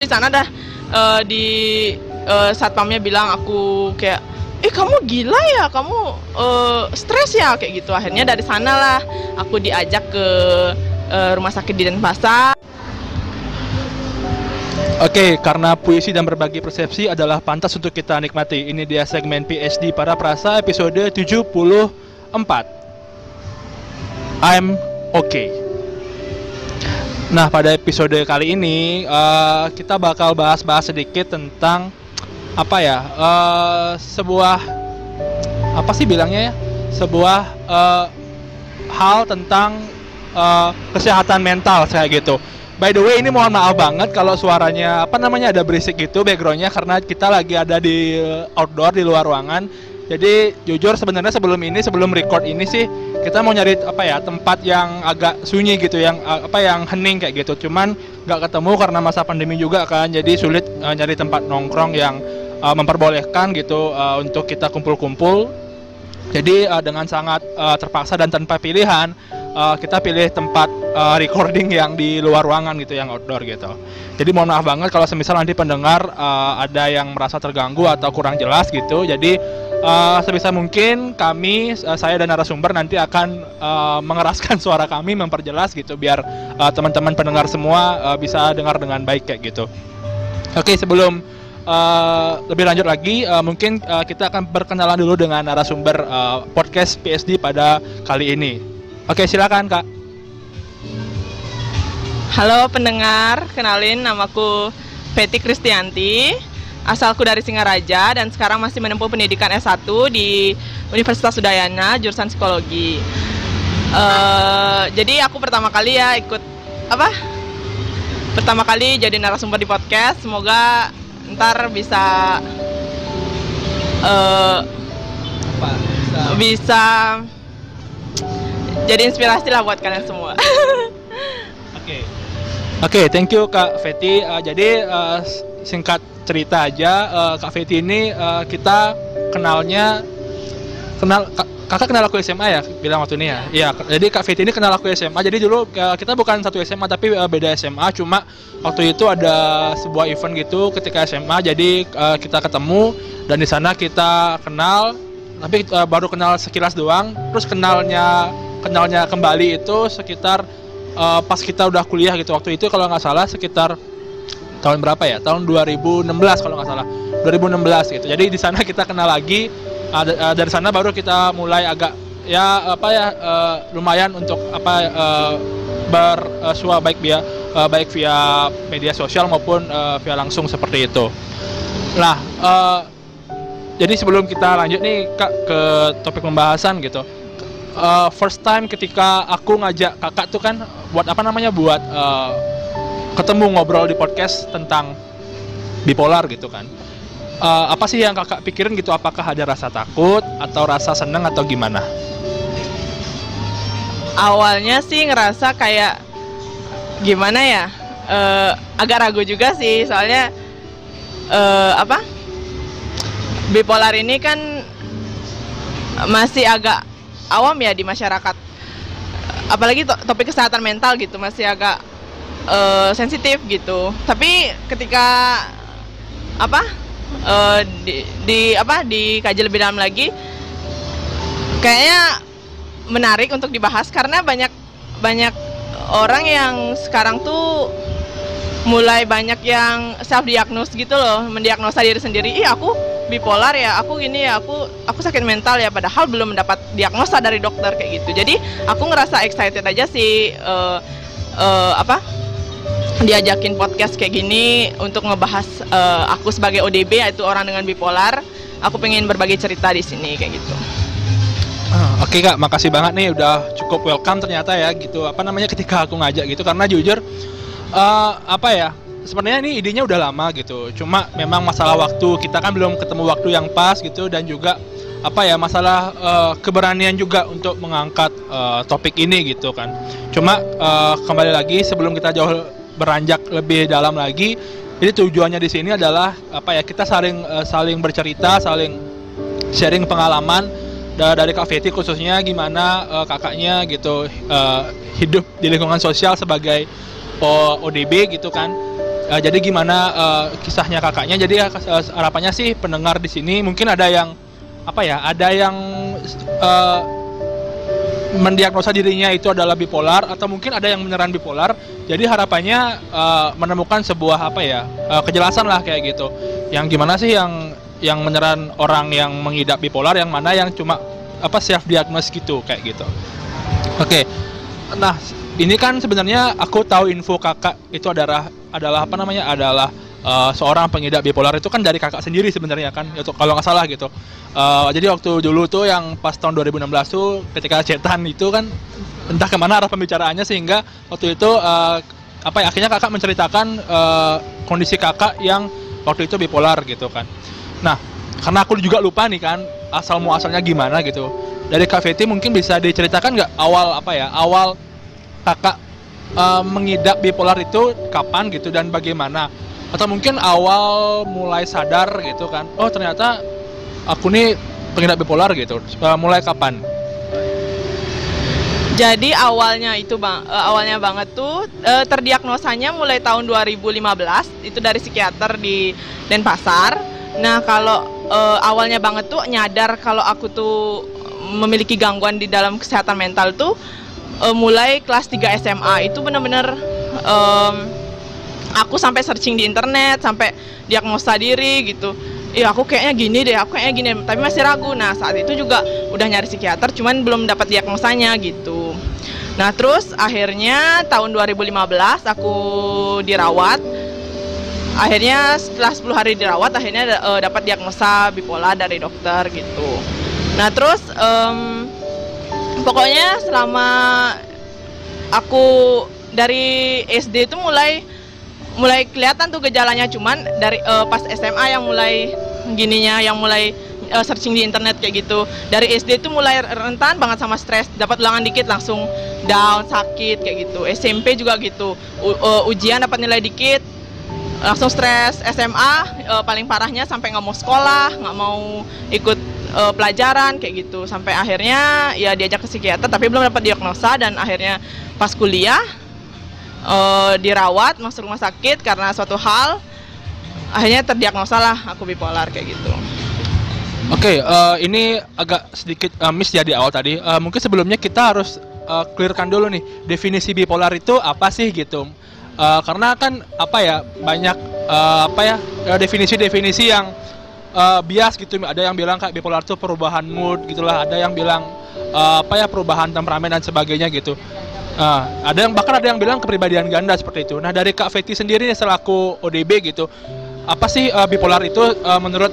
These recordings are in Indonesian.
di sana dah uh, di uh, satpamnya bilang aku kayak eh kamu gila ya kamu uh, stres ya kayak gitu akhirnya dari sana lah aku diajak ke uh, rumah sakit di Denpasar Oke, karena puisi dan berbagi persepsi adalah pantas untuk kita nikmati. Ini dia segmen PSD para Prasa episode 74. I'm okay. Nah, pada episode kali ini uh, kita bakal bahas-bahas sedikit tentang apa ya? Uh, sebuah apa sih bilangnya ya? Sebuah uh, hal tentang uh, kesehatan mental kayak gitu By the way ini mohon maaf banget kalau suaranya apa namanya ada berisik gitu backgroundnya karena kita lagi ada di outdoor di luar ruangan. Jadi jujur sebenarnya sebelum ini sebelum record ini sih kita mau nyari apa ya tempat yang agak sunyi gitu yang apa yang hening kayak gitu. Cuman nggak ketemu karena masa pandemi juga kan. Jadi sulit uh, nyari tempat nongkrong yang uh, memperbolehkan gitu uh, untuk kita kumpul-kumpul. Jadi uh, dengan sangat uh, terpaksa dan tanpa pilihan uh, kita pilih tempat uh, recording yang di luar ruangan gitu yang outdoor gitu jadi mohon maaf banget kalau semisal nanti pendengar uh, ada yang merasa terganggu atau kurang jelas gitu jadi uh, sebisa mungkin kami uh, saya dan narasumber nanti akan uh, mengeraskan suara kami memperjelas gitu biar uh, teman-teman pendengar semua uh, bisa dengar dengan baik kayak gitu oke sebelum Uh, lebih lanjut lagi, uh, mungkin uh, kita akan berkenalan dulu dengan narasumber uh, podcast PSD pada kali ini. Oke, silakan Kak. Halo pendengar, kenalin namaku Betty Kristianti. Asalku dari Singaraja dan sekarang masih menempuh pendidikan S1 di Universitas Udayana jurusan psikologi. Uh, jadi aku pertama kali ya ikut apa? Pertama kali jadi narasumber di podcast. Semoga ntar bisa uh, apa? Bisa, jadi inspirasi lah buat kalian semua. Oke. Oke, okay, thank you Kak Feti. Uh, jadi uh, singkat cerita aja, uh, Kak Feti ini uh, kita kenalnya kenal kakak kenal aku SMA ya bilang waktu ini ya? Iya jadi kak Fiti ini kenal aku SMA jadi dulu kita bukan satu SMA tapi beda SMA cuma waktu itu ada sebuah event gitu ketika SMA jadi kita ketemu dan di sana kita kenal tapi baru kenal sekilas doang. Terus kenalnya kenalnya kembali itu sekitar pas kita udah kuliah gitu. Waktu itu kalau nggak salah sekitar tahun berapa ya? Tahun 2016 kalau nggak salah. 2016 gitu. Jadi di sana kita kenal lagi. Uh, dari sana baru kita mulai agak ya apa ya uh, lumayan untuk apa uh, bersua uh, baik via uh, baik via media sosial maupun uh, via langsung seperti itu. Nah, uh, jadi sebelum kita lanjut nih kak ke topik pembahasan gitu, uh, first time ketika aku ngajak kakak tuh kan buat apa namanya? Buat uh, ketemu ngobrol di podcast tentang bipolar gitu kan. Uh, apa sih yang kakak pikirin gitu? Apakah ada rasa takut atau rasa seneng atau gimana? Awalnya sih ngerasa kayak gimana ya? Uh, agak ragu juga sih, soalnya uh, apa? Bipolar ini kan masih agak awam ya di masyarakat apalagi to topik kesehatan mental gitu masih agak uh, sensitif gitu. Tapi ketika apa uh, di, di apa dikaji lebih dalam lagi kayaknya menarik untuk dibahas karena banyak banyak orang yang sekarang tuh mulai banyak yang self diagnose gitu loh mendiagnosa diri sendiri. Ih aku bipolar ya aku gini ya aku aku sakit mental ya padahal belum mendapat diagnosa dari dokter kayak gitu. Jadi aku ngerasa excited aja sih uh, uh, apa diajakin podcast kayak gini untuk ngebahas uh, aku sebagai ODB yaitu orang dengan bipolar. Aku pengen berbagi cerita di sini kayak gitu. Ah, Oke okay, kak, makasih banget nih udah cukup welcome ternyata ya gitu. Apa namanya ketika aku ngajak gitu. Karena jujur uh, apa ya sebenarnya ini idenya udah lama gitu. Cuma memang masalah waktu kita kan belum ketemu waktu yang pas gitu. Dan juga apa ya masalah uh, keberanian juga untuk mengangkat uh, topik ini gitu kan. Cuma uh, kembali lagi sebelum kita jauh beranjak lebih dalam lagi jadi tujuannya di sini adalah apa ya kita saling uh, saling bercerita saling sharing pengalaman dari Kak Feti khususnya gimana uh, kakaknya gitu uh, hidup di lingkungan sosial sebagai ODB gitu kan Uh, jadi gimana uh, kisahnya kakaknya? Jadi uh, harapannya sih pendengar di sini mungkin ada yang apa ya? Ada yang uh, mendiagnosa dirinya itu adalah bipolar atau mungkin ada yang menyerang bipolar. Jadi harapannya uh, menemukan sebuah apa ya? Uh, kejelasan lah kayak gitu. Yang gimana sih yang yang menyerang orang yang mengidap bipolar, yang mana yang cuma apa self diagnosis gitu kayak gitu. Oke. Okay. Nah, ini kan sebenarnya aku tahu info kakak itu adalah adalah apa namanya adalah uh, seorang pengidap bipolar itu kan dari kakak sendiri sebenarnya kan itu kalau nggak salah gitu. Uh, jadi waktu dulu tuh yang pas tahun 2016 tuh ketika cetan itu kan entah ke mana arah pembicaraannya sehingga waktu itu uh, apa ya akhirnya kakak menceritakan uh, kondisi kakak yang waktu itu bipolar gitu kan. Nah karena aku juga lupa nih kan asal muasalnya gimana gitu. Dari Kak mungkin bisa diceritakan nggak awal apa ya awal kakak uh, mengidap bipolar itu kapan gitu dan bagaimana atau mungkin awal mulai sadar gitu kan oh ternyata aku nih pengidap bipolar gitu. Uh, mulai kapan? Jadi awalnya itu bang uh, awalnya banget tuh uh, terdiagnosanya mulai tahun 2015 itu dari psikiater di Denpasar. Nah kalau uh, awalnya banget tuh nyadar kalau aku tuh memiliki gangguan di dalam kesehatan mental tuh uh, mulai kelas 3 SMA itu benar-benar um, aku sampai searching di internet sampai diagnosa diri gitu. Iya aku kayaknya gini deh aku kayaknya gini tapi masih ragu. Nah saat itu juga udah nyari psikiater cuman belum dapat diagnosanya gitu. Nah terus akhirnya tahun 2015 aku dirawat. Akhirnya setelah 10 hari dirawat akhirnya uh, dapat diagnosa bipolar dari dokter gitu. Nah terus um, pokoknya selama aku dari SD itu mulai mulai kelihatan tuh gejalanya cuman dari uh, pas SMA yang mulai gininya yang mulai uh, searching di internet kayak gitu. Dari SD itu mulai rentan banget sama stres dapat ulangan dikit langsung down sakit kayak gitu. SMP juga gitu. U uh, ujian dapat nilai dikit langsung stres. SMA uh, paling parahnya sampai nggak mau sekolah nggak mau ikut uh, pelajaran kayak gitu. Sampai akhirnya ya diajak ke psikiater tapi belum dapat diagnosa dan akhirnya pas kuliah uh, dirawat masuk rumah sakit karena suatu hal akhirnya terdiagnosa lah aku bipolar kayak gitu. Oke, okay, uh, ini agak sedikit uh, miss ya di awal tadi. Uh, mungkin sebelumnya kita harus uh, clearkan dulu nih definisi bipolar itu apa sih gitu. Uh, karena kan apa ya banyak uh, apa ya definisi-definisi yang uh, bias gitu ada yang bilang kayak bipolar itu perubahan mood gitulah ada yang bilang uh, apa ya perubahan temperamen dan sebagainya gitu uh, ada yang bahkan ada yang bilang kepribadian ganda seperti itu nah dari kak Feti sendiri nih selaku ODB gitu apa sih uh, bipolar itu uh, menurut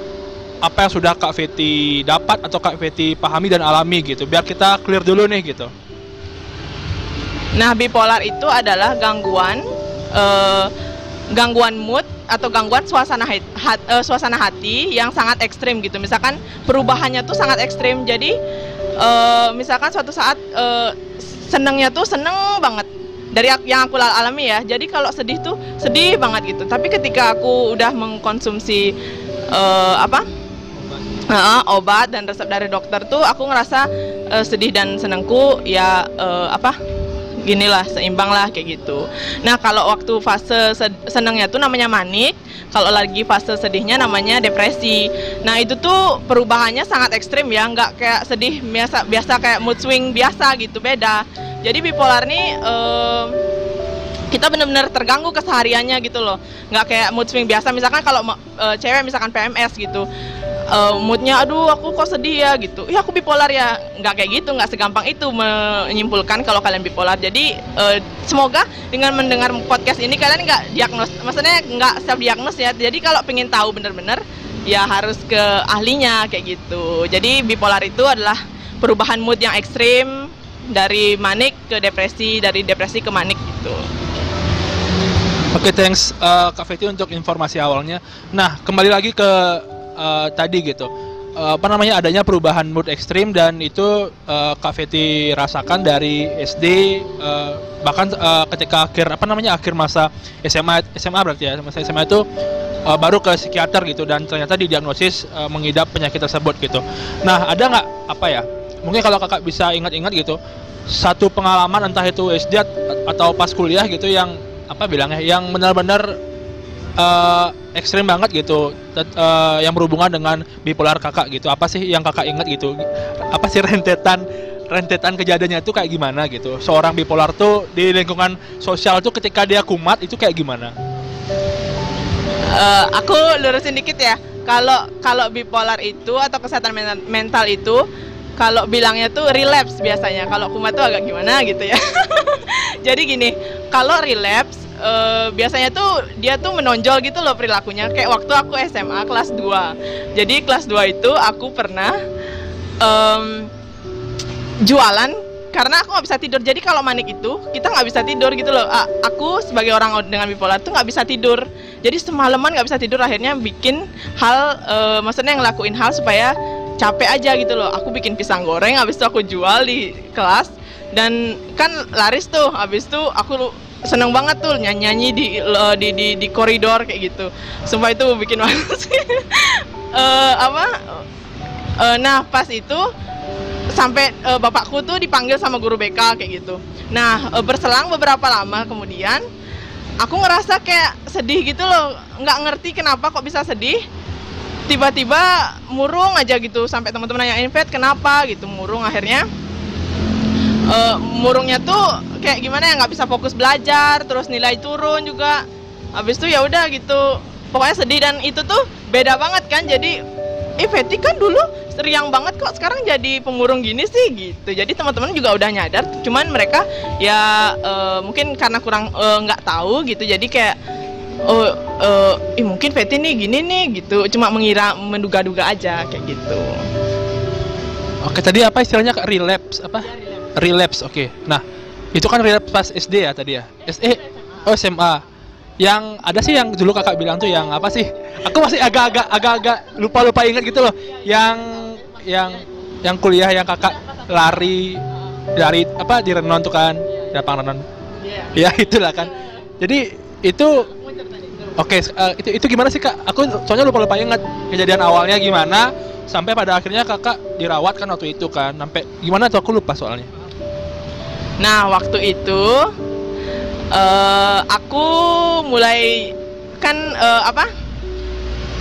apa yang sudah kak Feti dapat atau kak Feti pahami dan alami gitu biar kita clear dulu nih gitu nah bipolar itu adalah gangguan uh, gangguan mood atau gangguan suasana hati, hat, uh, suasana hati yang sangat ekstrim gitu. Misalkan perubahannya tuh sangat ekstrim. Jadi uh, misalkan suatu saat uh, senengnya tuh seneng banget dari yang aku alami ya. Jadi kalau sedih tuh sedih banget gitu. Tapi ketika aku udah mengkonsumsi uh, apa uh, obat dan resep dari dokter tuh aku ngerasa uh, sedih dan senengku ya uh, apa ginilah seimbang lah kayak gitu. Nah kalau waktu fase senangnya tuh namanya manik, kalau lagi fase sedihnya namanya depresi. Nah itu tuh perubahannya sangat ekstrim ya, nggak kayak sedih biasa biasa kayak mood swing biasa gitu beda. Jadi bipolar nih um, kita benar-benar terganggu kesehariannya gitu loh, nggak kayak mood swing biasa. Misalkan kalau uh, cewek misalkan PMS gitu, uh, moodnya aduh aku kok sedih ya gitu. Ya aku bipolar ya. Nggak kayak gitu nggak segampang itu menyimpulkan kalau kalian bipolar. Jadi uh, semoga dengan mendengar podcast ini kalian nggak diagnos maksudnya nggak self diagnos ya. Jadi kalau pengen tahu bener-bener ya harus ke ahlinya kayak gitu. Jadi bipolar itu adalah perubahan mood yang ekstrim dari manik ke depresi dari depresi ke manik gitu Oke, okay, thanks uh, Kak Feti untuk informasi awalnya. Nah, kembali lagi ke uh, tadi gitu uh, apa namanya adanya perubahan mood ekstrim dan itu uh, Kak Feti rasakan dari SD uh, bahkan uh, ketika akhir apa namanya akhir masa SMA SMA berarti ya masa SMA itu uh, baru ke psikiater gitu dan ternyata didiagnosis uh, mengidap penyakit tersebut gitu. Nah ada nggak apa ya mungkin kalau kakak bisa ingat-ingat gitu satu pengalaman entah itu SD atau pas kuliah gitu yang apa bilangnya yang benar-benar eh, ekstrim banget gitu. Eh, yang berhubungan dengan bipolar kakak gitu. Apa sih yang kakak ingat gitu? Apa sih rentetan rentetan kejadiannya itu kayak gimana gitu? Seorang bipolar tuh di lingkungan sosial tuh ketika dia kumat itu kayak gimana? Eh, aku lurusin dikit ya. Kalau kalau bipolar itu atau kesehatan men- mental itu kalau bilangnya tuh relapse biasanya. Kalau kumat tuh agak gimana gitu ya. Jadi gini, kalau relapse eh, biasanya tuh dia tuh menonjol gitu loh perilakunya. Kayak waktu aku SMA kelas 2. Jadi kelas 2 itu aku pernah em, jualan karena aku nggak bisa tidur jadi kalau manik itu kita nggak bisa tidur gitu loh A- aku sebagai orang dengan bipolar tuh nggak bisa tidur jadi semalaman nggak bisa tidur akhirnya bikin hal eh, maksudnya ngelakuin hal supaya capek aja gitu loh. Aku bikin pisang goreng habis itu aku jual di kelas. Dan kan laris tuh habis itu aku seneng banget tuh nyanyi nyanyi di, di di di koridor kayak gitu. Sumpah itu bikin malu sih Eh, apa? Eh, nah pas itu sampai eh, bapakku tuh dipanggil sama guru BK kayak gitu. Nah eh, berselang beberapa lama kemudian aku ngerasa kayak sedih gitu loh, nggak ngerti kenapa kok bisa sedih. Tiba-tiba murung aja gitu sampai teman-teman nanyain Vet kenapa? Gitu murung akhirnya. Eh, murungnya tuh kayak gimana ya nggak bisa fokus belajar terus nilai turun juga. Habis itu ya udah gitu pokoknya sedih. Dan itu tuh beda banget kan jadi eh kan dulu seriang banget kok sekarang jadi pemurung gini sih gitu. Jadi teman-teman juga udah nyadar cuman mereka ya eh, mungkin karena kurang eh, nggak tahu gitu. Jadi kayak oh eh, ih mungkin Fetty nih gini nih gitu. Cuma mengira menduga-duga aja kayak gitu. Oke tadi apa istilahnya? Kak? relapse apa? Relapse. Oke. Nah itu kan relapse pas SD ya tadi ya? SE oh SMA yang ada sih yang dulu kakak bilang tuh yang apa sih? Aku masih agak-agak agak-agak lupa-lupa ingat gitu loh. Yang yang yang kuliah yang kakak lari dari apa di Renon tuh kan? Di lapangan Renon. Ya itulah kan. Jadi itu Oke, eh, itu itu gimana sih kak? Aku soalnya lupa lupa ingat kejadian awalnya gimana sampai pada akhirnya kakak dirawat kan waktu itu kan sampai gimana tuh aku lupa soalnya. Nah, waktu itu eh aku mulai kan eh, apa?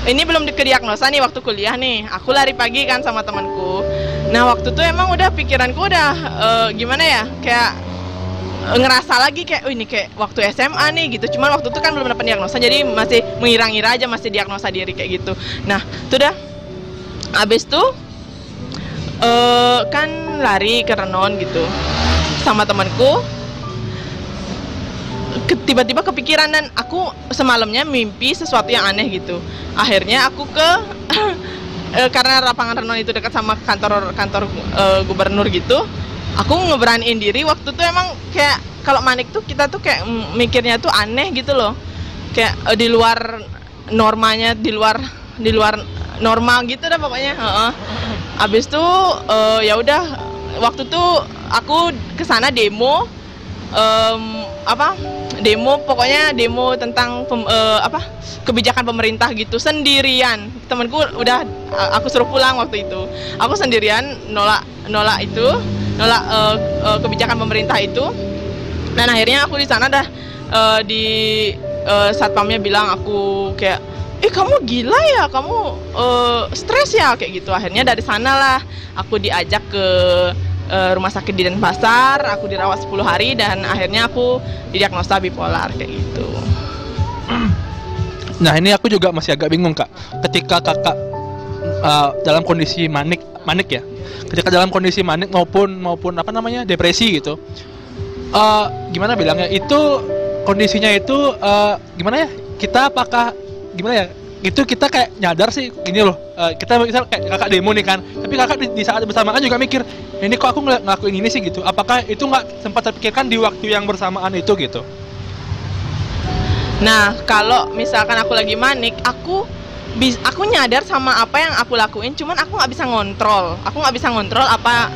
Ini belum didiagnosa nih waktu kuliah nih. Aku lari pagi kan sama temanku. Nah, waktu itu emang udah pikiranku udah eh, gimana ya? Kayak ngerasa lagi kayak oh ini kayak waktu SMA nih gitu. Cuman waktu itu kan belum dapat diagnosa jadi masih mengira-ngira aja masih diagnosa diri kayak gitu. Nah, itu dah habis tuh eh kan lari ke Renon gitu sama temanku tiba-tiba kepikiran dan aku semalamnya mimpi sesuatu yang aneh gitu akhirnya aku ke eh, karena lapangan Renon itu dekat sama kantor kantor eh, gubernur gitu aku ngeberaniin diri waktu itu emang kayak kalau manik tuh kita tuh kayak mikirnya tuh aneh gitu loh. Kayak eh, di luar normanya di luar di luar normal gitu dah pokoknya heeh. Abis itu eh, ya udah waktu itu aku ke sana demo em, apa demo pokoknya demo tentang pem- eh, apa kebijakan pemerintah gitu sendirian. Temanku udah aku suruh pulang waktu itu. Aku sendirian nolak nolak itu nolak eh, eh, kebijakan pemerintah itu. Dan akhirnya aku di sana dah eh, di eh, satpamnya bilang aku kayak eh kamu gila ya kamu eh, stres ya kayak gitu. Akhirnya dari sanalah aku diajak ke eh, rumah sakit di Denpasar aku dirawat 10 hari dan akhirnya aku didiagnosa bipolar kayak gitu. Nah ini aku juga masih agak bingung kak. Ketika kakak uh, dalam kondisi manik manik ya, ketika dalam kondisi manik maupun maupun apa namanya depresi gitu, uh, gimana bilangnya itu kondisinya itu uh, gimana ya? Kita apakah gimana ya? Itu kita kayak nyadar sih gini loh. uh, kita misal kayak kakak demo nih kan, tapi kakak di, di saat bersamaan juga mikir ini kok aku ngel- ngelakuin ini sih gitu. Apakah itu nggak sempat terpikirkan di waktu yang bersamaan itu gitu? Nah, kalau misalkan aku lagi manik, aku aku nyadar sama apa yang aku lakuin, cuman aku nggak bisa ngontrol. Aku nggak bisa ngontrol apa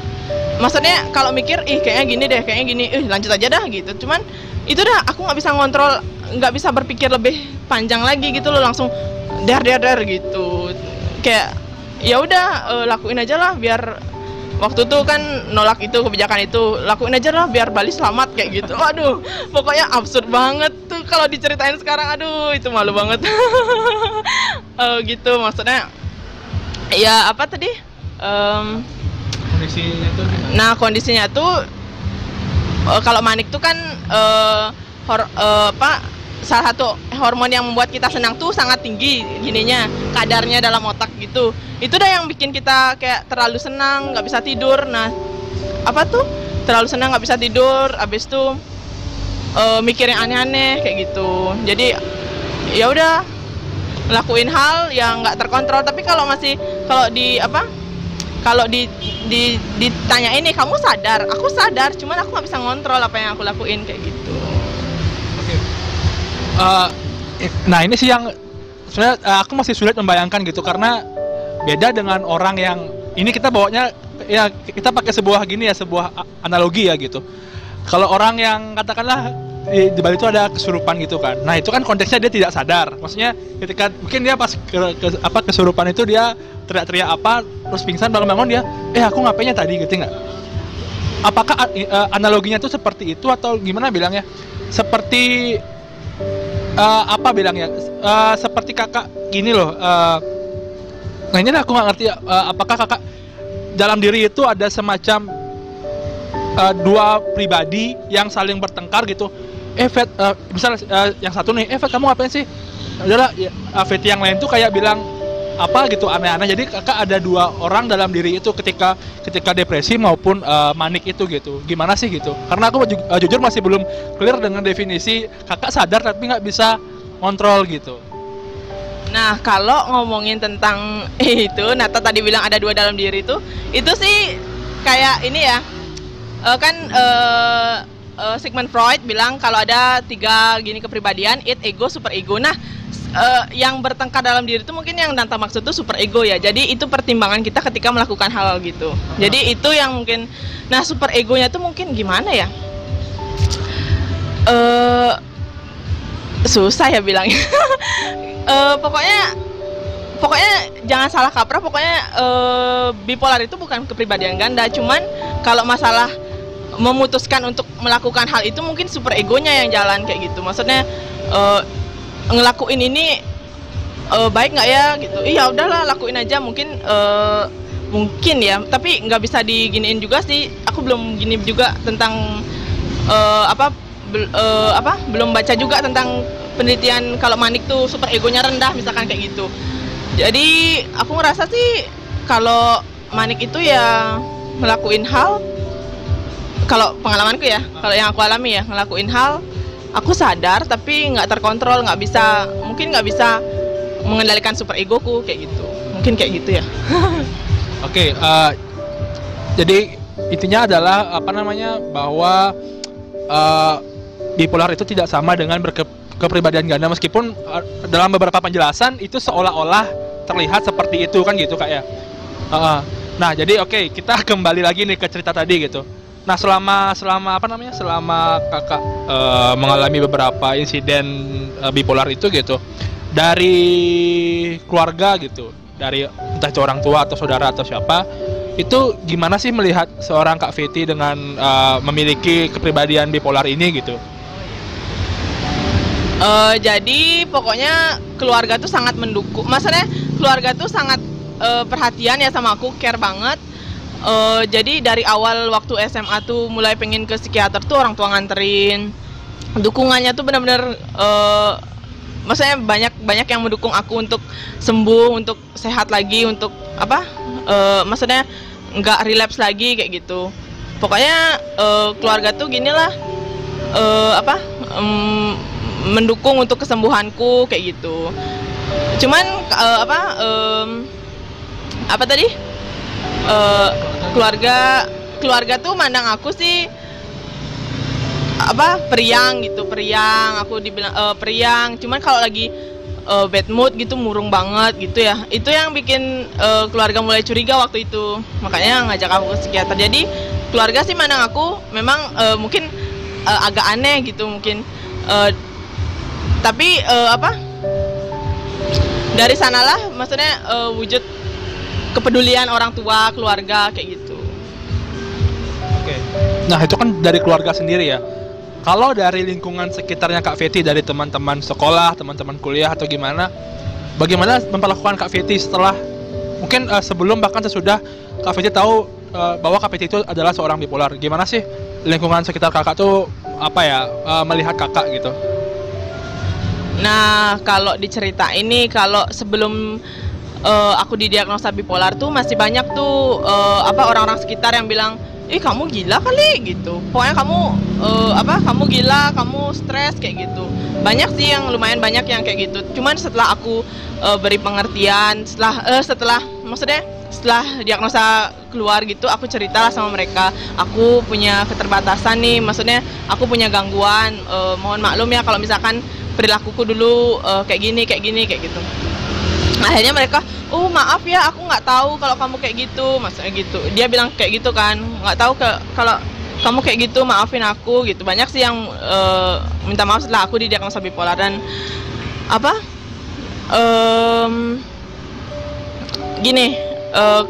maksudnya kalau mikir ih kayaknya gini deh, kayaknya gini, ih lanjut aja dah gitu. Cuman itu dah aku nggak bisa ngontrol, nggak bisa berpikir lebih panjang lagi gitu loh, langsung dar dar dar gitu. Kayak ya udah eh, lakuin aja lah biar waktu itu kan nolak itu kebijakan itu. Lakuin aja lah biar Bali selamat kayak gitu. Waduh pokoknya absurd banget tuh kalau diceritain sekarang. Aduh itu malu banget. Eh, gitu maksudnya ya apa tadi? Em, Kondisinya tuh gimana? Nah kondisinya tuh eh, kalau manik tuh kan eh, hor, eh, apa salah satu hormon yang membuat kita senang tuh sangat tinggi gininya kadarnya dalam otak gitu. Itu dah yang bikin kita kayak terlalu senang nggak bisa tidur. Nah apa tuh terlalu senang nggak bisa tidur. Abis itu eh, mikir yang aneh-aneh kayak gitu. Jadi ya udah ngelakuin hal yang nggak terkontrol. Tapi kalau masih kalau di apa kalau di, di ditanya ini kamu sadar aku sadar cuman aku nggak bisa ngontrol apa yang aku lakuin kayak gitu. Eh, nah ini sih yang sebenarnya eh, aku masih sulit membayangkan gitu karena beda dengan orang yang ini kita bawanya ya kita pakai sebuah gini ya sebuah analogi ya gitu. Kalau orang yang katakanlah di, di Bali itu ada kesurupan gitu kan. Nah itu kan konteksnya dia tidak sadar. Maksudnya ketika mungkin dia pas ke, ke- apa kesurupan itu dia teriak-teriak apa terus pingsan bangun-bangun dia eh aku ngapainnya tadi gitu nggak? Apakah eh, analoginya tuh seperti itu atau gimana bilangnya? Seperti eh, apa bilangnya? Eh, seperti kakak gini loh. eh, nah ini aku nggak ngerti. eh, apakah kakak dalam diri itu ada semacam eh, dua pribadi yang saling bertengkar gitu? Eh, Fet, eh, misal eh, yang satu nih, eh kamu ngapain sih? Udahlah, ya, yang lain tuh kayak bilang apa gitu aneh-aneh. Jadi kakak ada dua orang dalam diri itu ketika ketika depresi maupun eh, manik itu gitu. Gimana sih gitu? Karena aku ju- eh, jujur masih belum clear dengan definisi kakak sadar tapi nggak bisa kontrol gitu. nah kalau ngomongin tentang itu Nata tadi bilang ada dua dalam diri itu itu sih kayak ini ya eh, kan eh, eh, Sigmund Freud bilang kalau ada tiga gini kepribadian id ego super ego nah eh, yang bertengkar dalam diri itu mungkin yang Nata maksud itu super ego ya. Jadi itu pertimbangan kita ketika melakukan hal gitu. Jadi itu yang mungkin nah super egonya tuh mungkin gimana ya? Eh susah ya bilangnya. Eh, pokoknya pokoknya jangan salah kaprah pokoknya eh, bipolar itu bukan kepribadian ganda. Cuman kalau masalah memutuskan untuk melakukan hal itu mungkin super egonya yang jalan kayak gitu. Maksudnya eh, ngelakuin ini eh, baik nggak ya gitu. Iya udahlah lakuin aja mungkin eh, mungkin ya. Tapi nggak bisa diginiin juga sih. Aku belum gini juga tentang eh, apa bel- eh, apa belum baca juga tentang penelitian kalau manik tuh super egonya rendah misalkan kayak gitu. Jadi aku ngerasa sih kalau manik itu ya ngelakuin hal kalau pengalamanku ya kalau yang aku alami ya ngelakuin hal aku sadar tapi nggak terkontrol nggak bisa mungkin nggak bisa mengendalikan super egoku kayak gitu mungkin kayak gitu ya Oke, eh, jadi intinya adalah apa namanya bahwa eh, bipolar itu tidak sama dengan berke, kepribadian ganda meskipun eh, dalam beberapa penjelasan itu seolah-olah terlihat seperti itu kan gitu kak ya. Heeh. nah jadi oke kita kembali lagi nih ke cerita tadi gitu. Nah selama selama apa namanya selama kakak eh, mengalami beberapa insiden eh, bipolar itu gitu dari keluarga gitu dari entah itu orang tua atau saudara atau siapa itu gimana sih melihat seorang Kak Feti dengan eh, memiliki kepribadian bipolar ini gitu? Eh, jadi pokoknya keluarga tuh sangat mendukung. Maksudnya keluarga tuh sangat eh, perhatian ya sama aku, care banget. Eh, jadi dari awal waktu SMA tuh mulai pengen ke psikiater tuh orang tua nganterin. Dukungannya tuh benar-benar eh, maksudnya banyak banyak yang mendukung aku untuk sembuh, untuk sehat lagi, untuk apa? eh, maksudnya nggak relapse lagi kayak gitu. Pokoknya eh, keluarga tuh gini lah eh, apa? em, mendukung untuk kesembuhanku kayak gitu. Cuman eh, apa em, apa tadi? Eh, keluarga keluarga tuh mandang aku sih apa periang gitu periang. Aku dibilang eh, periang. Cuman kalau lagi eh, bad mood gitu murung banget gitu ya. Itu yang bikin eh, keluarga mulai curiga waktu itu. Makanya ngajak aku ke psikiater. Jadi keluarga sih mandang aku memang eh, mungkin eh, agak aneh gitu mungkin. Eh, tapi eh, apa? Dari sanalah maksudnya eh, wujud kepedulian orang tua keluarga kayak gitu Oke. Nah itu kan dari keluarga sendiri ya. kalau dari lingkungan sekitarnya Kak Feti dari teman-teman sekolah, teman-teman kuliah atau gimana, bagaimana memperlakukan Kak Feti setelah mungkin uh, sebelum bahkan sesudah Kak Feti tahu uh, bahwa Kak Feti itu adalah seorang bipolar. Gimana sih lingkungan sekitar kakak tuh apa ya uh, melihat kakak gitu? Nah, kalau dicerita ini kalau sebelum uh, aku didiagnosa bipolar tuh masih banyak tuh uh, apa orang-orang sekitar yang bilang ih kamu gila kali gitu. Pokoknya kamu uh, apa kamu gila kamu stres kayak gitu. Banyak sih yang lumayan banyak yang kayak gitu. Cuman setelah aku uh, beri pengertian setelah uh, setelah maksudnya setelah diagnosa keluar gitu aku cerita lah sama mereka. Aku punya keterbatasan nih maksudnya aku punya gangguan uh, mohon maklum ya kalau misalkan perilakuku dulu uh, kayak gini kayak gini kayak gitu akhirnya mereka oh maaf ya aku nggak tahu kalau kamu kayak gitu. Maksudnya gitu. Dia bilang kayak gitu kan. Nggak tahu ke kalau kamu kayak gitu maafin aku gitu. Banyak sih yang uh, minta maaf setelah aku didiagnosa bipolar dan apa? Um, gini uh,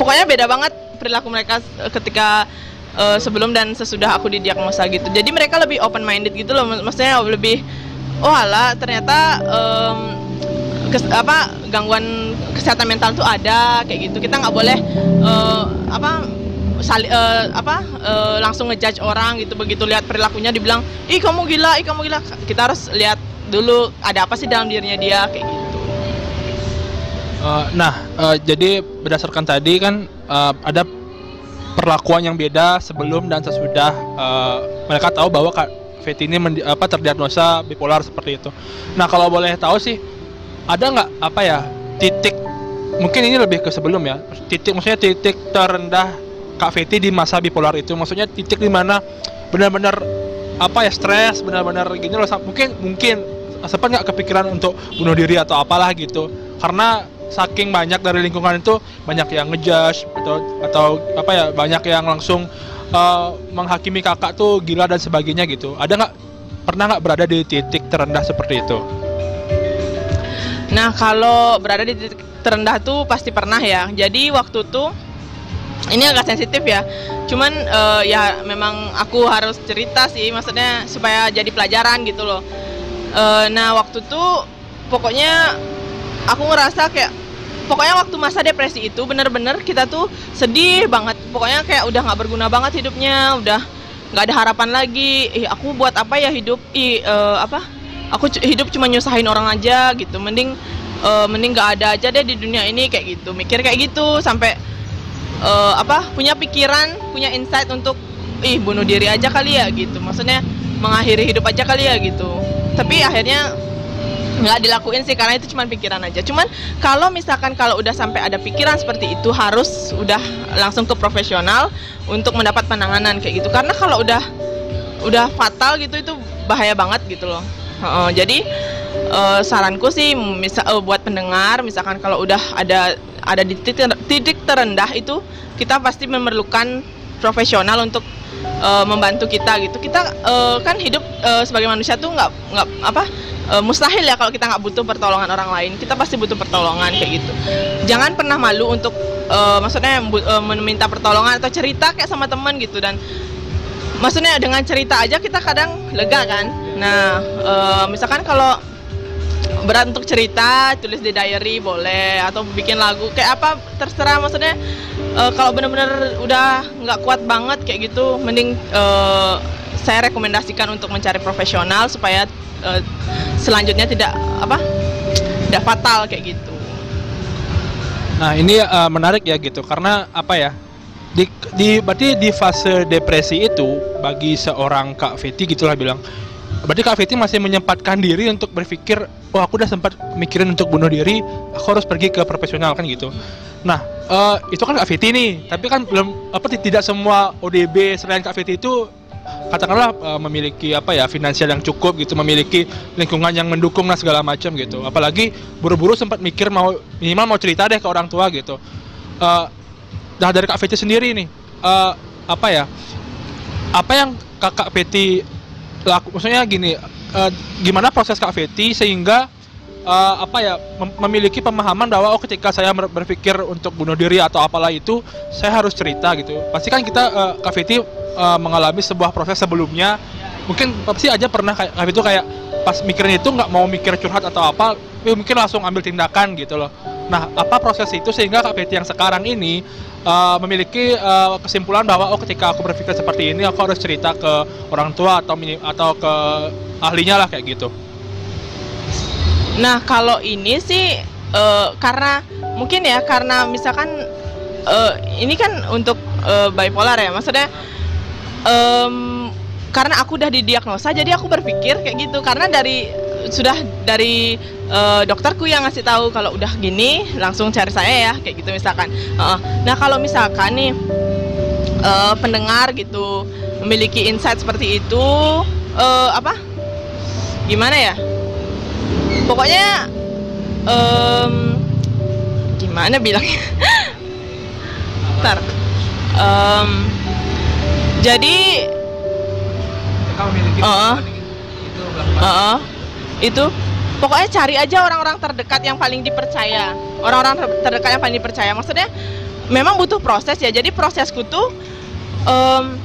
pokoknya beda banget perilaku mereka ketika uh, sebelum dan sesudah aku didiagnosa gitu. Jadi mereka lebih open minded gitu loh. Maksudnya lebih oh ala ternyata um, kes, apa gangguan kesehatan mental tuh ada kayak gitu. Kita nggak boleh uh, apa sali, uh, apa uh, langsung ngejudge orang gitu. Begitu lihat perilakunya dibilang ih kamu gila ih kamu gila. Kita harus lihat dulu ada apa sih dalam dirinya dia kayak gitu. Uh, nah uh, jadi berdasarkan tadi kan uh, ada perlakuan yang beda sebelum dan sesudah uh, mereka tahu bahwa Kak Feti ini apa terdiagnosa bipolar seperti itu. Nah kalau boleh tahu sih ada nggak apa ya titik mungkin ini lebih ke sebelum ya titik maksudnya titik terendah Kak di masa bipolar itu maksudnya titik di mana benar-benar apa ya stres benar-benar gini loh mungkin mungkin sempat nggak kepikiran untuk bunuh diri atau apalah gitu karena saking banyak dari lingkungan itu banyak yang ngejudge atau atau apa ya banyak yang langsung uh, menghakimi kakak tuh gila dan sebagainya gitu. Ada nggak pernah nggak berada di titik terendah seperti itu Nah, kalau berada di titik terendah tuh pasti pernah ya. Jadi waktu tuh ini agak sensitif ya. Cuman uh, ya memang aku harus cerita sih, maksudnya supaya jadi pelajaran gitu loh. Uh, nah, waktu tuh pokoknya aku ngerasa kayak pokoknya waktu masa depresi itu bener-bener kita tuh sedih banget. Pokoknya kayak udah nggak berguna banget hidupnya, udah nggak ada harapan lagi. Ih, aku buat apa ya hidup? Ih, uh, apa? Aku hidup cuma nyusahin orang aja gitu. Mending uh, mending gak ada aja deh di dunia ini kayak gitu. Mikir kayak gitu sampai uh, apa punya pikiran punya insight untuk ih bunuh diri aja kali ya gitu. Maksudnya mengakhiri hidup aja kali ya gitu. Tapi akhirnya nggak dilakuin sih karena itu cuma pikiran aja. Cuman kalau misalkan kalau udah sampai ada pikiran seperti itu harus udah langsung ke profesional untuk mendapat penanganan kayak gitu. Karena kalau udah udah fatal gitu itu bahaya banget gitu loh Uh, jadi uh, saranku sih misal uh, buat pendengar misalkan kalau udah ada ada di titik, titik terendah itu kita pasti memerlukan profesional untuk uh, membantu kita gitu. Kita uh, kan hidup uh, sebagai manusia tuh nggak nggak apa uh, mustahil ya kalau kita nggak butuh pertolongan orang lain. Kita pasti butuh pertolongan kayak gitu. Jangan pernah malu untuk uh, maksudnya uh, meminta pertolongan atau cerita kayak sama teman gitu dan maksudnya dengan cerita aja kita kadang lega kan Nah, uh, misalkan kalau berat untuk cerita, tulis di diary boleh. Atau bikin lagu. Kayak apa terserah. Maksudnya uh, kalau benar-benar udah nggak kuat banget kayak gitu, mending uh, saya rekomendasikan untuk mencari profesional supaya uh, selanjutnya tidak apa tidak fatal kayak gitu. Nah ini uh, menarik ya gitu. Karena apa ya di, di berarti di fase depresi itu bagi seorang Kak Feti gitulah bilang berarti Kak Fiti masih menyempatkan diri untuk berpikir oh aku udah sempat mikirin untuk bunuh diri aku harus pergi ke profesional kan gitu. Nah uh, itu kan Kak Fiti nih tapi kan belum apa tidak semua ODB selain Kak Fiti itu katakanlah uh, memiliki apa ya finansial yang cukup gitu memiliki lingkungan yang mendukung dan segala macam gitu. Apalagi buru-buru sempat mikir mau minimal mau cerita deh ke orang tua gitu. Uh, nah dari Kak Fiti sendiri nih uh, apa ya apa yang kakak Fiti laku maksudnya gini uh, gimana proses Kak Feti sehingga uh, apa ya mem memiliki pemahaman bahwa oh ketika saya berpikir untuk bunuh diri atau apalah itu saya harus cerita gitu. Pasti kan kita uh, Kak Feti uh, mengalami sebuah proses sebelumnya. Mungkin pasti aja pernah kayak kayak itu kayak pas mikirin itu nggak mau mikir curhat atau apa tapi mungkin langsung ambil tindakan gitu loh nah apa proses itu sehingga kak Betty yang sekarang ini uh, memiliki uh, kesimpulan bahwa oh ketika aku berpikir seperti ini aku harus cerita ke orang tua atau atau ke ahlinya lah kayak gitu Nah, kalau ini sih eh, karena mungkin ya karena misalkan eh, ini kan untuk eh, bipolar ya, maksudnya em, karena aku udah didiagnosa, jadi aku berpikir kayak gitu. Karena dari sudah dari eh, dokterku yang ngasih tahu kalau udah gini langsung cari saya ya, kayak gitu misalkan. Heeh. nah, kalau misalkan nih eh, pendengar gitu memiliki insight seperti itu, eh, apa? Gimana ya? pokoknya em, gimana bilangnya ntar Em, jadi Heeh. Heeh. Itu pokoknya cari aja orang-orang terdekat yang paling dipercaya. Orang-orang ter- terdekat yang paling dipercaya. Maksudnya memang butuh proses ya. Jadi prosesku tuh em,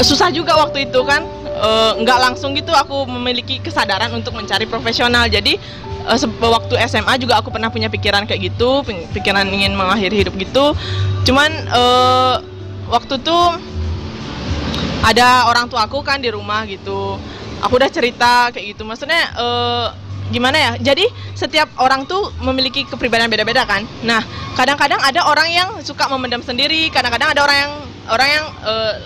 susah juga waktu itu kan. Eh, nggak langsung gitu aku memiliki kesadaran untuk mencari profesional. Jadi se- waktu SMA juga aku pernah punya pikiran kayak gitu pikiran ingin mengakhiri hidup gitu. Cuman eh, waktu tuh ada orang tua aku kan di rumah gitu aku udah cerita kayak gitu. Maksudnya eh, gimana ya? Jadi setiap orang tuh memiliki kepribadian beda-beda kan? Nah kadang-kadang ada orang yang suka memendam sendiri kadang-kadang ada orang yang orang yang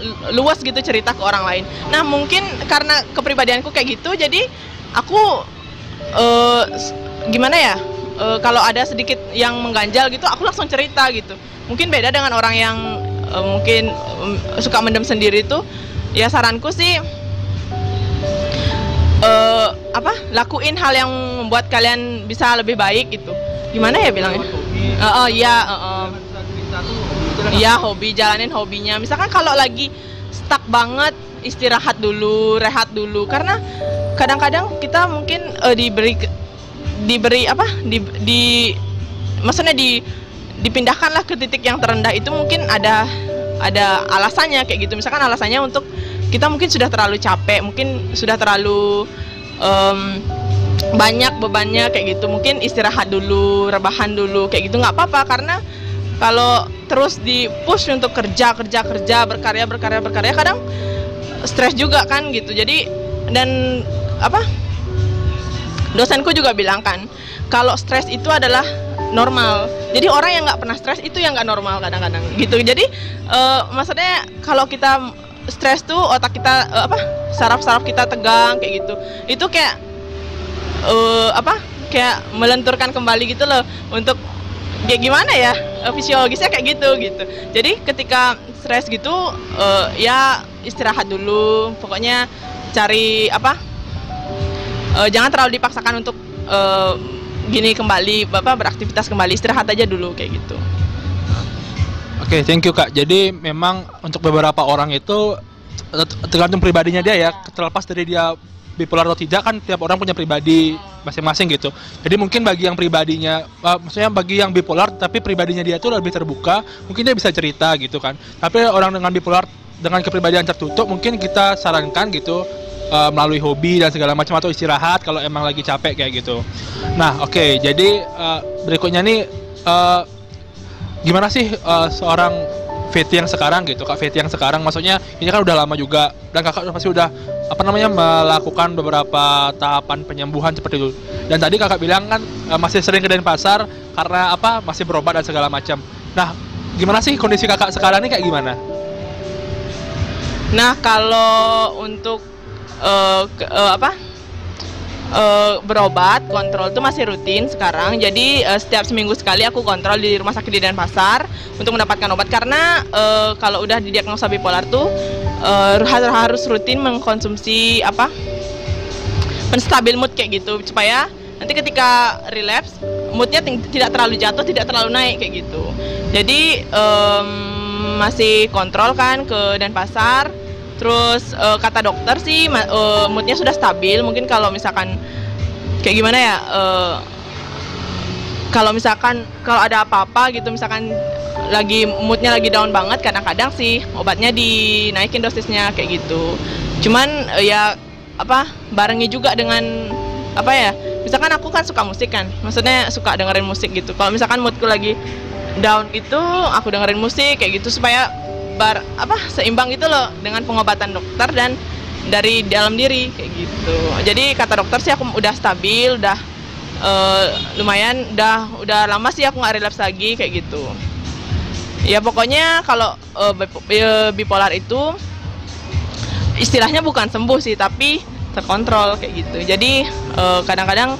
lu- luas gitu cerita ke orang lain. Nah mungkin karena kepribadianku kayak gitu jadi aku s- gimana ya? Eh, kalau ada sedikit yang mengganjal gitu aku langsung cerita gitu. Mungkin beda dengan orang yang eh, mungkin em, suka mendem sendiri tuh. Ya saranku sih eh apa lakuin hal yang membuat kalian bisa lebih baik gitu gimana ya bilangnya Eh, oh iya eh, eh. Iya hobi jalanin hobinya. Misalkan kalau lagi stuck banget istirahat dulu, rehat dulu karena kadang-kadang kita mungkin eh, diberi diberi apa? Di, di maksudnya di dipindahkanlah ke titik yang terendah itu mungkin ada ada alasannya kayak gitu. Misalkan alasannya untuk kita mungkin sudah terlalu capek, mungkin sudah terlalu em, banyak bebannya kayak gitu. Mungkin istirahat dulu rebahan dulu kayak gitu. Nggak apa-apa karena kalau terus di push untuk kerja kerja kerja berkarya berkarya berkarya kadang stres juga kan gitu. Jadi dan apa? Dosenku juga bilang kan kalau stres itu adalah normal. Jadi orang yang nggak pernah stres itu yang nggak normal kadang-kadang gitu. Jadi eh, maksudnya kalau kita stres tuh otak kita eh, apa saraf-saraf kita tegang kayak gitu. Itu kayak eh, apa kayak melenturkan kembali gitu loh untuk kayak gimana ya eh, fisiologisnya kayak gitu gitu. Jadi ketika stres gitu eh, ya istirahat dulu pokoknya cari apa eh, jangan terlalu dipaksakan untuk eh, gini kembali bapak beraktivitas kembali istirahat aja dulu kayak gitu Oke, thank you Kak. Jadi memang untuk beberapa orang itu ter- tergantung pribadinya dia ya, terlepas dari dia bipolar atau tidak kan tiap orang punya pribadi masing-masing gitu. Jadi mungkin bagi yang pribadinya, eh, maksudnya bagi yang bipolar tapi pribadinya dia tuh lebih terbuka, mungkin dia bisa cerita gitu kan. Tapi orang dengan bipolar dengan kepribadian tertutup mungkin kita sarankan gitu eh, melalui hobi dan segala macam atau istirahat kalau emang lagi capek kayak gitu. Nah, oke, jadi eh, berikutnya nih eh, gimana sih eh, seorang Feti yang sekarang gitu kak Feti yang sekarang? Maksudnya ini kan udah lama juga dan kakak pasti udah apa namanya melakukan beberapa tahapan penyembuhan seperti itu. Dan tadi kakak bilang kan eh, masih sering ke Denpasar karena apa masih berobat dan segala macam. Nah gimana sih kondisi kakak sekarang ini kayak gimana? Nah, kalau untuk eh, ke- eh, apa? Eh, berobat, kontrol itu masih rutin sekarang. Jadi eh, setiap seminggu sekali aku kontrol di rumah sakit di Denpasar untuk mendapatkan obat karena eh, kalau udah didiagnosa bipolar tuh eh, harus rutin mengkonsumsi apa? penstabil mood kayak gitu supaya nanti ketika relapse moodnya tidak terlalu jatuh tidak terlalu naik kayak gitu jadi em, masih kontrol kan ke Denpasar terus eh, kata dokter sih eh, moodnya sudah stabil. Mungkin kalau misalkan kayak gimana ya eh, kalau misalkan kalau ada apa-apa gitu misalkan lagi moodnya lagi down banget kadang-kadang sih obatnya dinaikin dosisnya kayak gitu. Cuman eh, ya apa barengi juga dengan apa ya misalkan aku kan suka musik kan maksudnya suka dengerin musik gitu. Kalau misalkan moodku lagi down itu aku dengerin musik kayak gitu supaya bar apa seimbang gitu loh dengan pengobatan dokter dan dari dalam diri kayak gitu. Jadi kata dokter sih aku udah stabil udah eh, lumayan udah udah lama sih aku nggak relapse lagi kayak gitu. Ya pokoknya kalau eh, bipolar itu istilahnya bukan sembuh sih tapi terkontrol kayak gitu. Jadi eh, kadang-kadang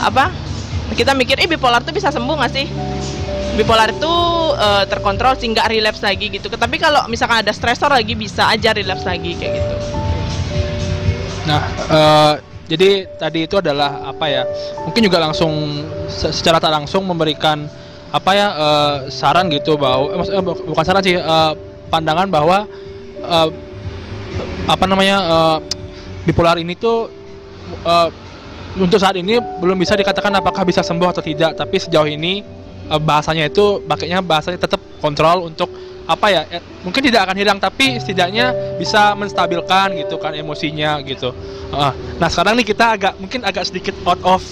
apa kita mikir eh bipolar tuh bisa sembuh nggak sih bipolar itu eh, terkontrol sih nggak relapse lagi gitu tapi kalau misalkan ada stresor lagi bisa aja relapse lagi kayak gitu Nah, eh, jadi tadi itu adalah apa ya? Mungkin juga langsung se- secara tak langsung memberikan apa ya eh, saran gitu bahwa eh, maksudnya bu- bukan saran sih eh, pandangan bahwa eh, apa namanya eh, bipolar ini tuh eh, untuk saat ini belum bisa dikatakan apakah bisa sembuh atau tidak. Tapi sejauh ini eh, bahasanya itu pakainya bahasanya tetap kontrol untuk apa ya eh, mungkin tidak akan hilang tapi setidaknya bisa menstabilkan gitu kan emosinya gitu. Ah, nah sekarang nih kita agak mungkin agak sedikit out of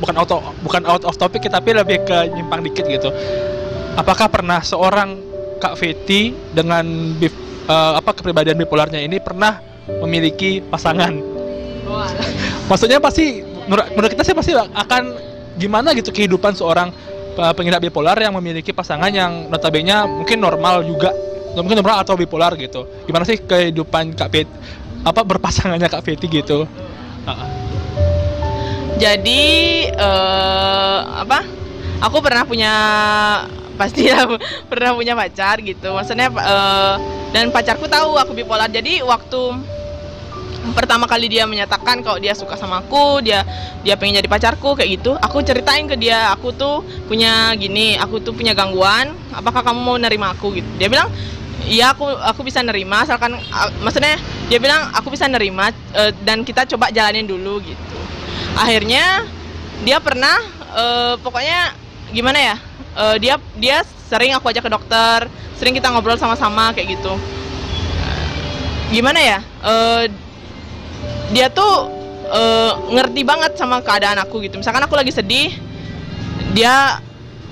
bukan out of, bukan out of topic tapi lebih ke nyimpang dikit gitu. Apakah pernah seorang kak Feti dengan bif- eh, apa kepribadian bipolarnya ini pernah memiliki pasangan? Maksudnya pasti menurut, menurut kita sih pasti akan gimana gitu kehidupan seorang uh, pengidap bipolar yang memiliki pasangan yang notabene mungkin normal juga. Mungkin normal atau bipolar gitu. Gimana sih kehidupan kak Fet apa berpasangannya kak Feti gitu? Jadi eh, apa? Aku pernah punya pasti ya pernah punya pacar gitu. Maksudnya eh, dan pacarku tahu aku bipolar. Jadi waktu pertama kali dia menyatakan kalau dia suka sama aku dia dia pengen jadi pacarku kayak gitu. Aku ceritain ke dia aku tuh punya gini aku tuh punya gangguan apakah kamu mau nerima aku gitu. Dia bilang iya aku aku bisa nerima asalkan maksudnya dia bilang aku bisa nerima eh, dan kita coba jalanin dulu gitu. Akhirnya dia pernah eh, pokoknya gimana ya eh, dia dia sering aku ajak ke dokter sering kita ngobrol sama-sama kayak gitu. Gimana ya dia tuh eh, ngerti banget sama keadaan aku gitu. Misalkan aku lagi sedih dia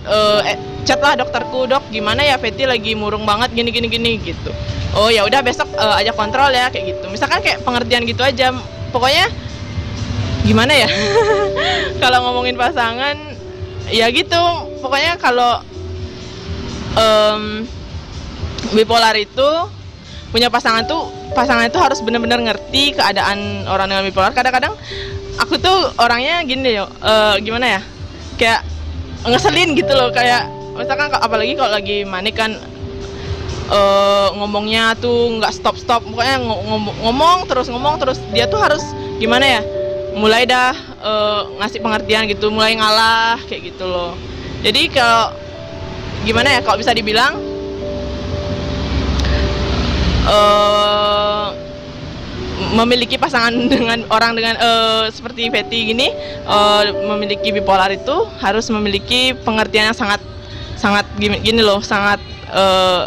eh, eh, chat lah dokterku dok gimana ya Feti lagi murung banget gini gini gini gitu. Oh ya udah besok eh, ajak kontrol ya kayak gitu. Misalkan kayak pengertian gitu aja. Pokoknya gimana ya? Kalau ngomongin pasangan ya gitu. Pokoknya kalau em, bipolar itu punya pasangan tuh pasangan itu harus benar-benar ngerti keadaan orang dengan bipolar kadang-kadang aku tuh orangnya gini yo eh, gimana ya? Kayak ngeselin gitu loh kayak misalkan ka- apalagi kalau lagi manik kan eh, ngomongnya tuh nggak stop stop pokoknya ngo- ngom- ngomong terus ngomong terus dia tuh harus gimana ya? Mulai dah eh, ngasih pengertian gitu mulai ngalah kayak gitu loh. Jadi kalau gimana ya kalau bisa dibilang eh memiliki pasangan dengan orang dengan eh, seperti Betty gini eh, memiliki bipolar itu harus memiliki pengertian yang sangat sangat gini, loh sangat eh,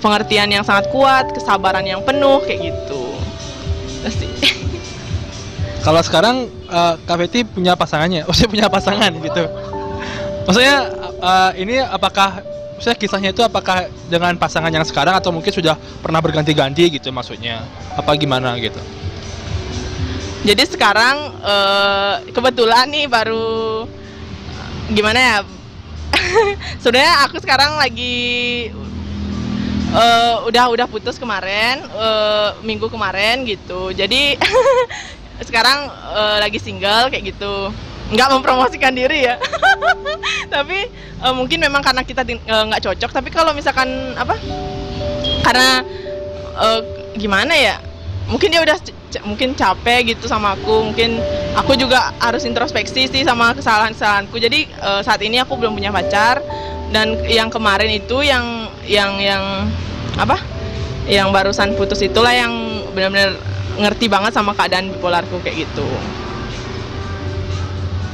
pengertian yang sangat kuat kesabaran yang penuh kayak gitu. Pasti kalau sekarang eh, kak Feti punya pasangannya? Maksudnya punya pasangan gitu. Maksudnya eh, ini apakah maksudnya kisahnya itu apakah dengan pasangan yang sekarang atau mungkin sudah pernah berganti-ganti gitu maksudnya apa gimana gitu Jadi sekarang eh, kebetulan nih baru gimana ya? Sebenarnya aku sekarang lagi eh, udah udah putus kemarin eh, minggu kemarin gitu. Jadi sekarang eh, lagi single kayak gitu. Nggak mempromosikan diri ya. tapi eh, mungkin memang karena kita eh, nggak cocok. Tapi kalau misalkan apa? Karena eh, gimana ya? mungkin dia udah mungkin capek gitu sama aku mungkin aku juga harus introspeksi sih sama kesalahan-kesalahanku jadi eh, saat ini aku belum punya pacar dan yang kemarin itu yang yang yang apa yang barusan putus itulah yang benar-benar ngerti banget sama keadaan bipolarku kayak gitu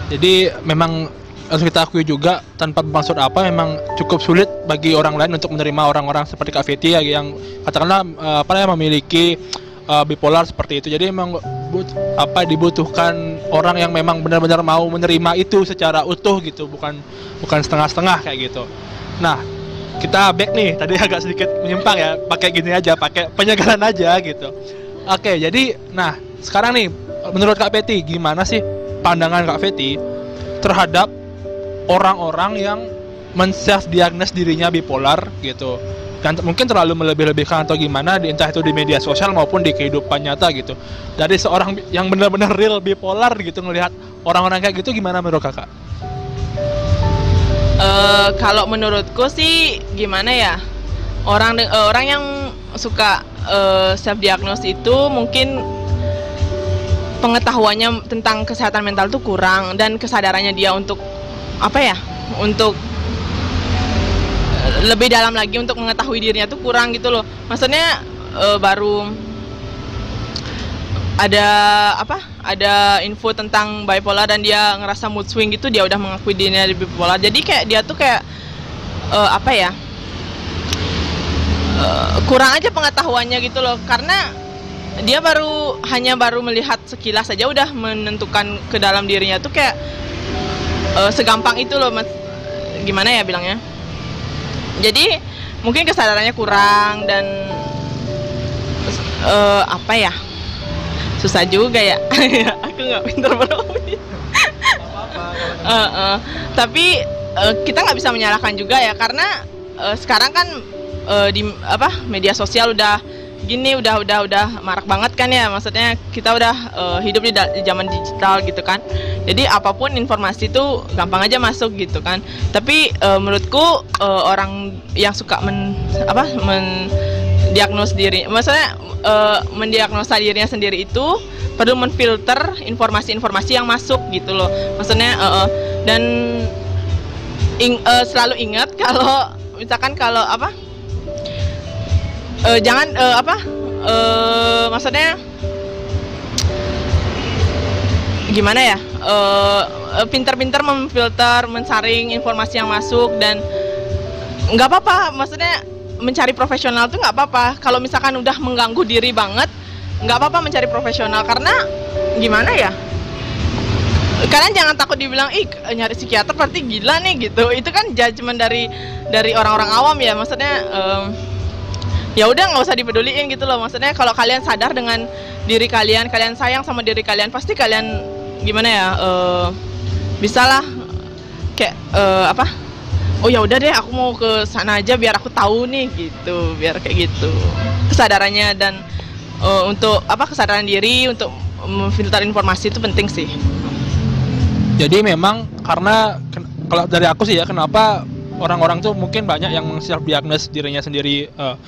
Jadi memang harus kita akui juga tanpa bermaksud apa memang cukup sulit bagi orang lain untuk menerima orang-orang seperti Kak ya, yang katakanlah eh, apa namanya memiliki uh, bipolar seperti itu. Jadi memang but, apa dibutuhkan orang yang memang benar-benar mau menerima itu secara utuh gitu, bukan bukan setengah-setengah kayak gitu. Nah, kita back nih. Tadi agak sedikit menyimpang ya, pakai gini aja, pakai penyegaran aja gitu. Oke, jadi nah sekarang nih menurut Kak Peti gimana sih pandangan Kak Peti terhadap orang-orang yang men-self diagnos dirinya bipolar gitu. Dan mungkin terlalu melebih-lebihkan atau gimana di entah itu di media sosial maupun di kehidupan nyata gitu. Dari seorang yang benar-benar real bipolar gitu ngelihat orang-orang kayak gitu gimana menurut kakak? Uh, kalau menurutku sih gimana ya? Orang uh, orang yang suka uh, self diagnose itu mungkin pengetahuannya tentang kesehatan mental tuh kurang dan kesadarannya dia untuk apa ya untuk lebih dalam lagi untuk mengetahui dirinya tuh kurang gitu loh. Maksudnya uh, baru ada apa ada info tentang bipolar dan dia ngerasa mood swing gitu dia udah mengakui dirinya bipolar. Jadi kayak dia tuh kayak uh, apa ya uh, kurang aja pengetahuannya gitu loh. Karena dia baru hanya baru melihat sekilas saja udah menentukan ke dalam dirinya tuh kayak uh, segampang itu loh mas. Gimana ya bilangnya? Jadi mungkin kesadarannya kurang dan uh, apa ya? Susah juga ya. Aku nggak berobat uh, uh, tapi uh, kita nggak bisa menyalahkan juga ya karena uh, sekarang kan uh, di apa media sosial udah gini udah udah udah marak banget kan ya? Maksudnya kita udah uh, hidup di, di zaman digital gitu kan? Jadi apa pun informasi itu gampang aja masuk gitu kan? Tapi uh, menurutku uh, orang yang suka men apa mendiagnos diri maksudnya uh, mendiagnosa dirinya sendiri itu perlu menfilter informasi-informasi yang masuk gitu loh. Maksudnya uh, dan ing, uh, selalu ingat kalau misalkan kalau apa uh, jangan uh, apa? Uh, maksudnya gimana ya? Uh, pintar-pintar memfilter mensaring informasi yang masuk dan nggak apa-apa. Maksudnya mencari profesional tuh nggak apa-apa. Kalau misalkan udah mengganggu diri banget nggak apa-apa mencari profesional. Karena gimana ya? Kalian jangan takut dibilang ih nyari psikiater berarti gila nih gitu. Itu kan judgement dari dari orang-orang awam ya. Maksudnya um, ya udah nggak usah dipeduliin gitu loh. Maksudnya kalau kalian sadar dengan diri kalian kalian sayang sama diri kalian pasti kalian gimana ya uh, bisalah kayak uh, apa? Oh ya udah deh aku mau ke sana aja biar aku tahu nih gitu. Biar kayak gitu. Kesadarannya dan uh, untuk apa kesadaran diri untuk memfilter informasi itu penting sih. Jadi memang karena kalau dari aku sih ya kenapa orang-orang tuh mungkin banyak yang self diagnose dirinya sendiri uh,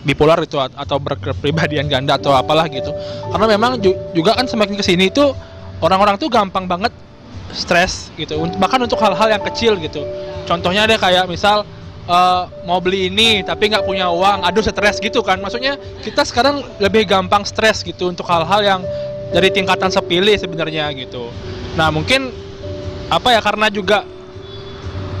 bipolar itu atau berkepribadian ganda atau apalah gitu. Karena memang juga kan semakin ke sini itu orang-orang tuh gampang banget stres gitu bahkan untuk hal-hal yang kecil gitu. Contohnya ada kayak misal uh, mau beli ini tapi nggak punya uang aduh stres gitu kan. Maksudnya kita sekarang lebih gampang stres gitu untuk hal-hal yang dari tingkatan sepilih sebenarnya gitu. Nah mungkin apa ya karena juga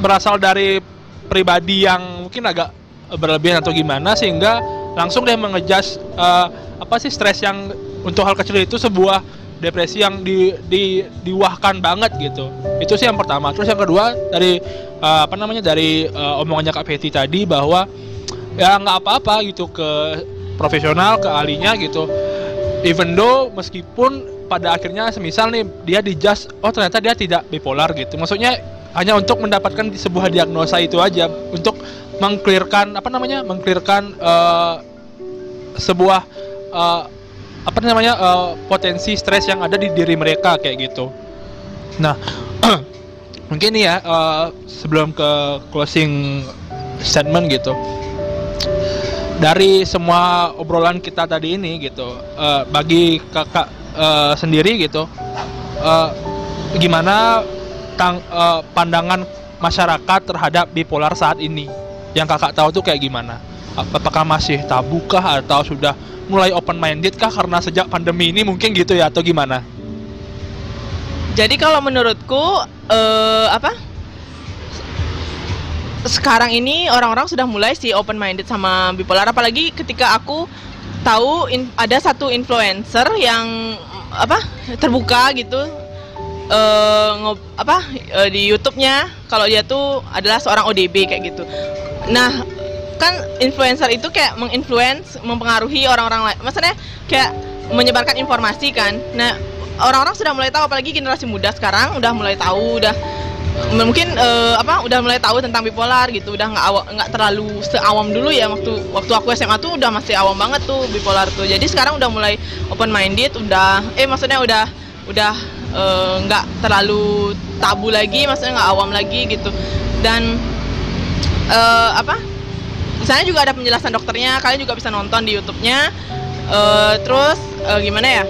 berasal dari pribadi yang mungkin agak berlebihan atau gimana sehingga langsung dia mengejas uh, apa sih stres yang untuk hal kecil itu sebuah depresi yang di, di diwahkan banget gitu. Itu sih yang pertama. Terus yang kedua dari uh, apa namanya dari uh, omongannya kak Betty tadi bahwa ya nggak apa-apa gitu ke profesional ke ahlinya gitu. Even though meskipun pada akhirnya semisal nih dia dijudge oh ternyata dia tidak bipolar gitu. Maksudnya hanya untuk mendapatkan sebuah diagnosa itu aja untuk mengklirkan apa namanya mengklirkan uh, sebuah uh, apa namanya uh, potensi stres yang ada di diri mereka kayak gitu. Nah mungkin ya uh, sebelum ke closing statement gitu. Dari semua obrolan kita tadi ini gitu uh, bagi kakak uh, sendiri gitu uh, gimana tang, uh, pandangan masyarakat terhadap bipolar saat ini yang kakak tahu tuh kayak gimana? Apakah masih tabu kah atau sudah mulai open minded kah karena sejak pandemi ini mungkin gitu ya atau gimana? Jadi kalau menurutku uh, apa? Sekarang ini orang-orang sudah mulai sih open minded sama bipolar apalagi ketika aku tahu in- ada satu influencer yang apa terbuka gitu eh ngob- apa eh, di YouTube-nya kalau dia tuh adalah seorang ODB kayak gitu. Nah, kan influencer itu kayak menginfluence, mempengaruhi orang-orang lain. Maksudnya kayak menyebarkan informasi kan. Nah, orang-orang sudah mulai tahu apalagi generasi muda sekarang udah mulai tahu, udah mungkin eh, apa udah mulai tahu tentang bipolar gitu udah nggak nggak terlalu seawam dulu ya waktu waktu aku SMA tuh udah masih awam banget tuh bipolar tuh jadi sekarang udah mulai open minded udah eh maksudnya udah udah eh, nggak terlalu tabu lagi maksudnya nggak awam lagi gitu dan eh, apa? Di sana juga ada penjelasan dokternya kalian juga bisa nonton di YouTube-nya. Eh, terus eh, gimana ya?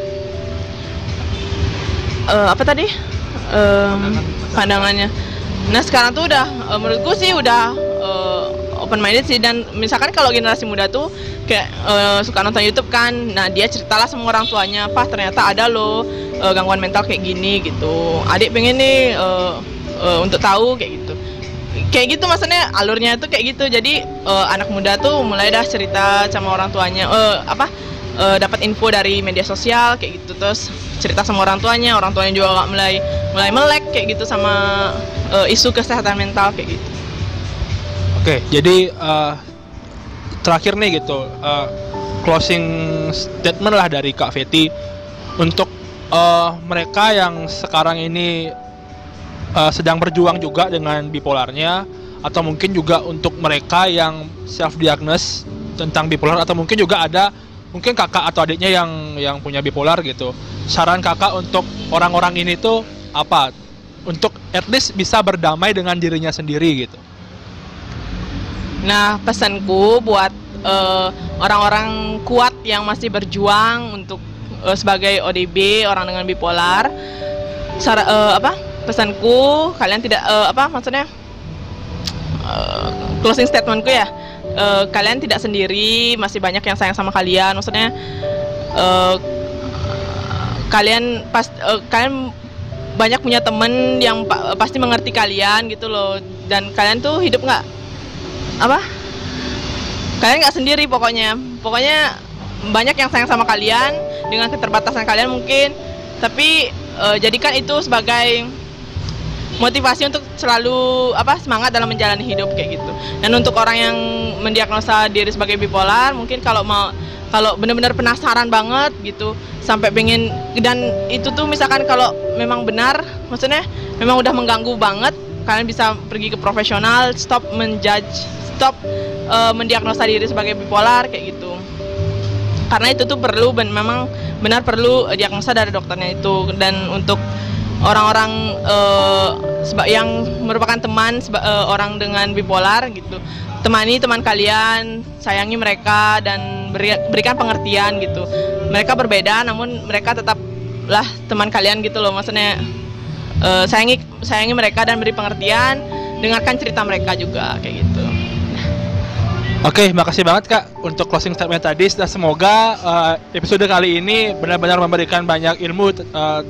Eh, apa tadi? Em, pandangannya. Nah sekarang tuh udah eh, menurutku sih udah eh, open minded sih. Dan misalkan kalau generasi muda tuh kayak eh, suka nonton YouTube kan nah dia ceritalah sama orang tuanya pas ternyata ada loh eh, gangguan mental kayak gini gitu. Adik pengen nih eh, eh, untuk tahu kayak gitu kayak gitu maksudnya alurnya tuh kayak gitu. Jadi eh, anak muda tuh mulai dah cerita sama orang tuanya eh, apa eh, dapat info dari media sosial kayak gitu. Terus cerita sama orang tuanya orang tuanya juga mulai mulai melek kayak gitu sama eh, isu kesehatan mental kayak gitu. Oke, jadi eh, terakhir nih gitu eh, closing statement lah dari Kak Feti untuk eh, mereka yang sekarang ini eh, sedang berjuang juga dengan bipolarnya atau mungkin juga untuk mereka yang self diagnose tentang bipolar atau mungkin juga ada mungkin kakak atau adiknya yang yang punya bipolar gitu. Saran kakak untuk orang-orang ini tuh apa? Untuk at least bisa berdamai dengan dirinya sendiri gitu. Nah, pesanku buat eh, orang-orang kuat yang masih berjuang untuk eh, sebagai ODB, orang dengan bipolar, sara- eh, apa? Pesanku kalian tidak eh, apa maksudnya? Eh, closing statementku ya. eh, kalian tidak sendiri, masih banyak yang sayang sama kalian. Maksudnya eh, kalian pas eh, kalian banyak punya temen yang pa- pasti mengerti kalian gitu loh. Dan kalian tuh hidup nggak apa? Kalian nggak sendiri pokoknya. Pokoknya banyak yang sayang sama kalian dengan keterbatasan kalian mungkin. Tapi eh, jadikan itu sebagai motivasi untuk selalu apa semangat dalam menjalani hidup kayak gitu. Dan untuk orang yang mendiagnosa diri sebagai bipolar mungkin kalau mau kalau benar-benar penasaran banget gitu sampai pengen dan itu tuh misalkan kalau memang benar maksudnya memang udah mengganggu banget kalian bisa pergi ke profesional stop menjudge stop eh, mendiagnosa diri sebagai bipolar kayak gitu. Karena itu tuh perlu ben memang benar perlu eh, diagnosa dari dokternya itu. Dan untuk orang-orang seba- yang merupakan teman eh, orang dengan bipolar gitu. Temani teman kalian sayangi mereka dan beri- berikan pengertian gitu. Mereka berbeda namun mereka tetaplah teman kalian gitu loh. Maksudnya eh, sayangi sayangi mereka dan beri pengertian dengarkan cerita mereka juga kayak gitu. Oke, makasih banget Kak untuk closing statement tadi. Semoga uh, episode kali ini benar-benar memberikan banyak ilmu uh,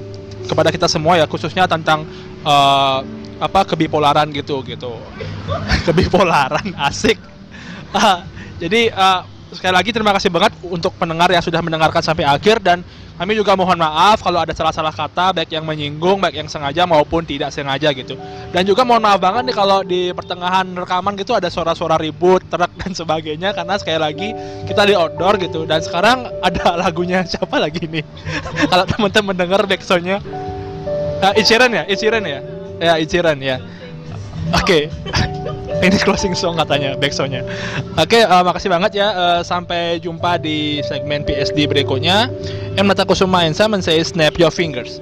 kepada kita semua ya, khususnya tentang uh, apa kebipolaran gitu gitu. kebipolaran asik. Ah, jadi uh, sekali lagi terima kasih banget untuk pendengar yang sudah mendengarkan sampai akhir dan kami juga mohon maaf kalau ada salah-salah kata baik yang menyinggung, baik yang sengaja maupun tidak sengaja gitu. Dan juga mohon maaf banget nih kalau di pertengahan rekaman gitu ada suara-suara ribut, truk dan sebagainya karena sekali lagi kita di outdoor gitu dan sekarang ada lagunya siapa lagi nih? kalau teman-teman dengar backsoundnya uh, Ichiran ya, Ichiran ya, ya Ichiran ya. Oke, ini closing song katanya backsoundnya. Oke, eh, makasih banget ya. Eh, sampai jumpa di segmen PSD berikutnya. M Nata Kusuma Ensa men say snap your fingers.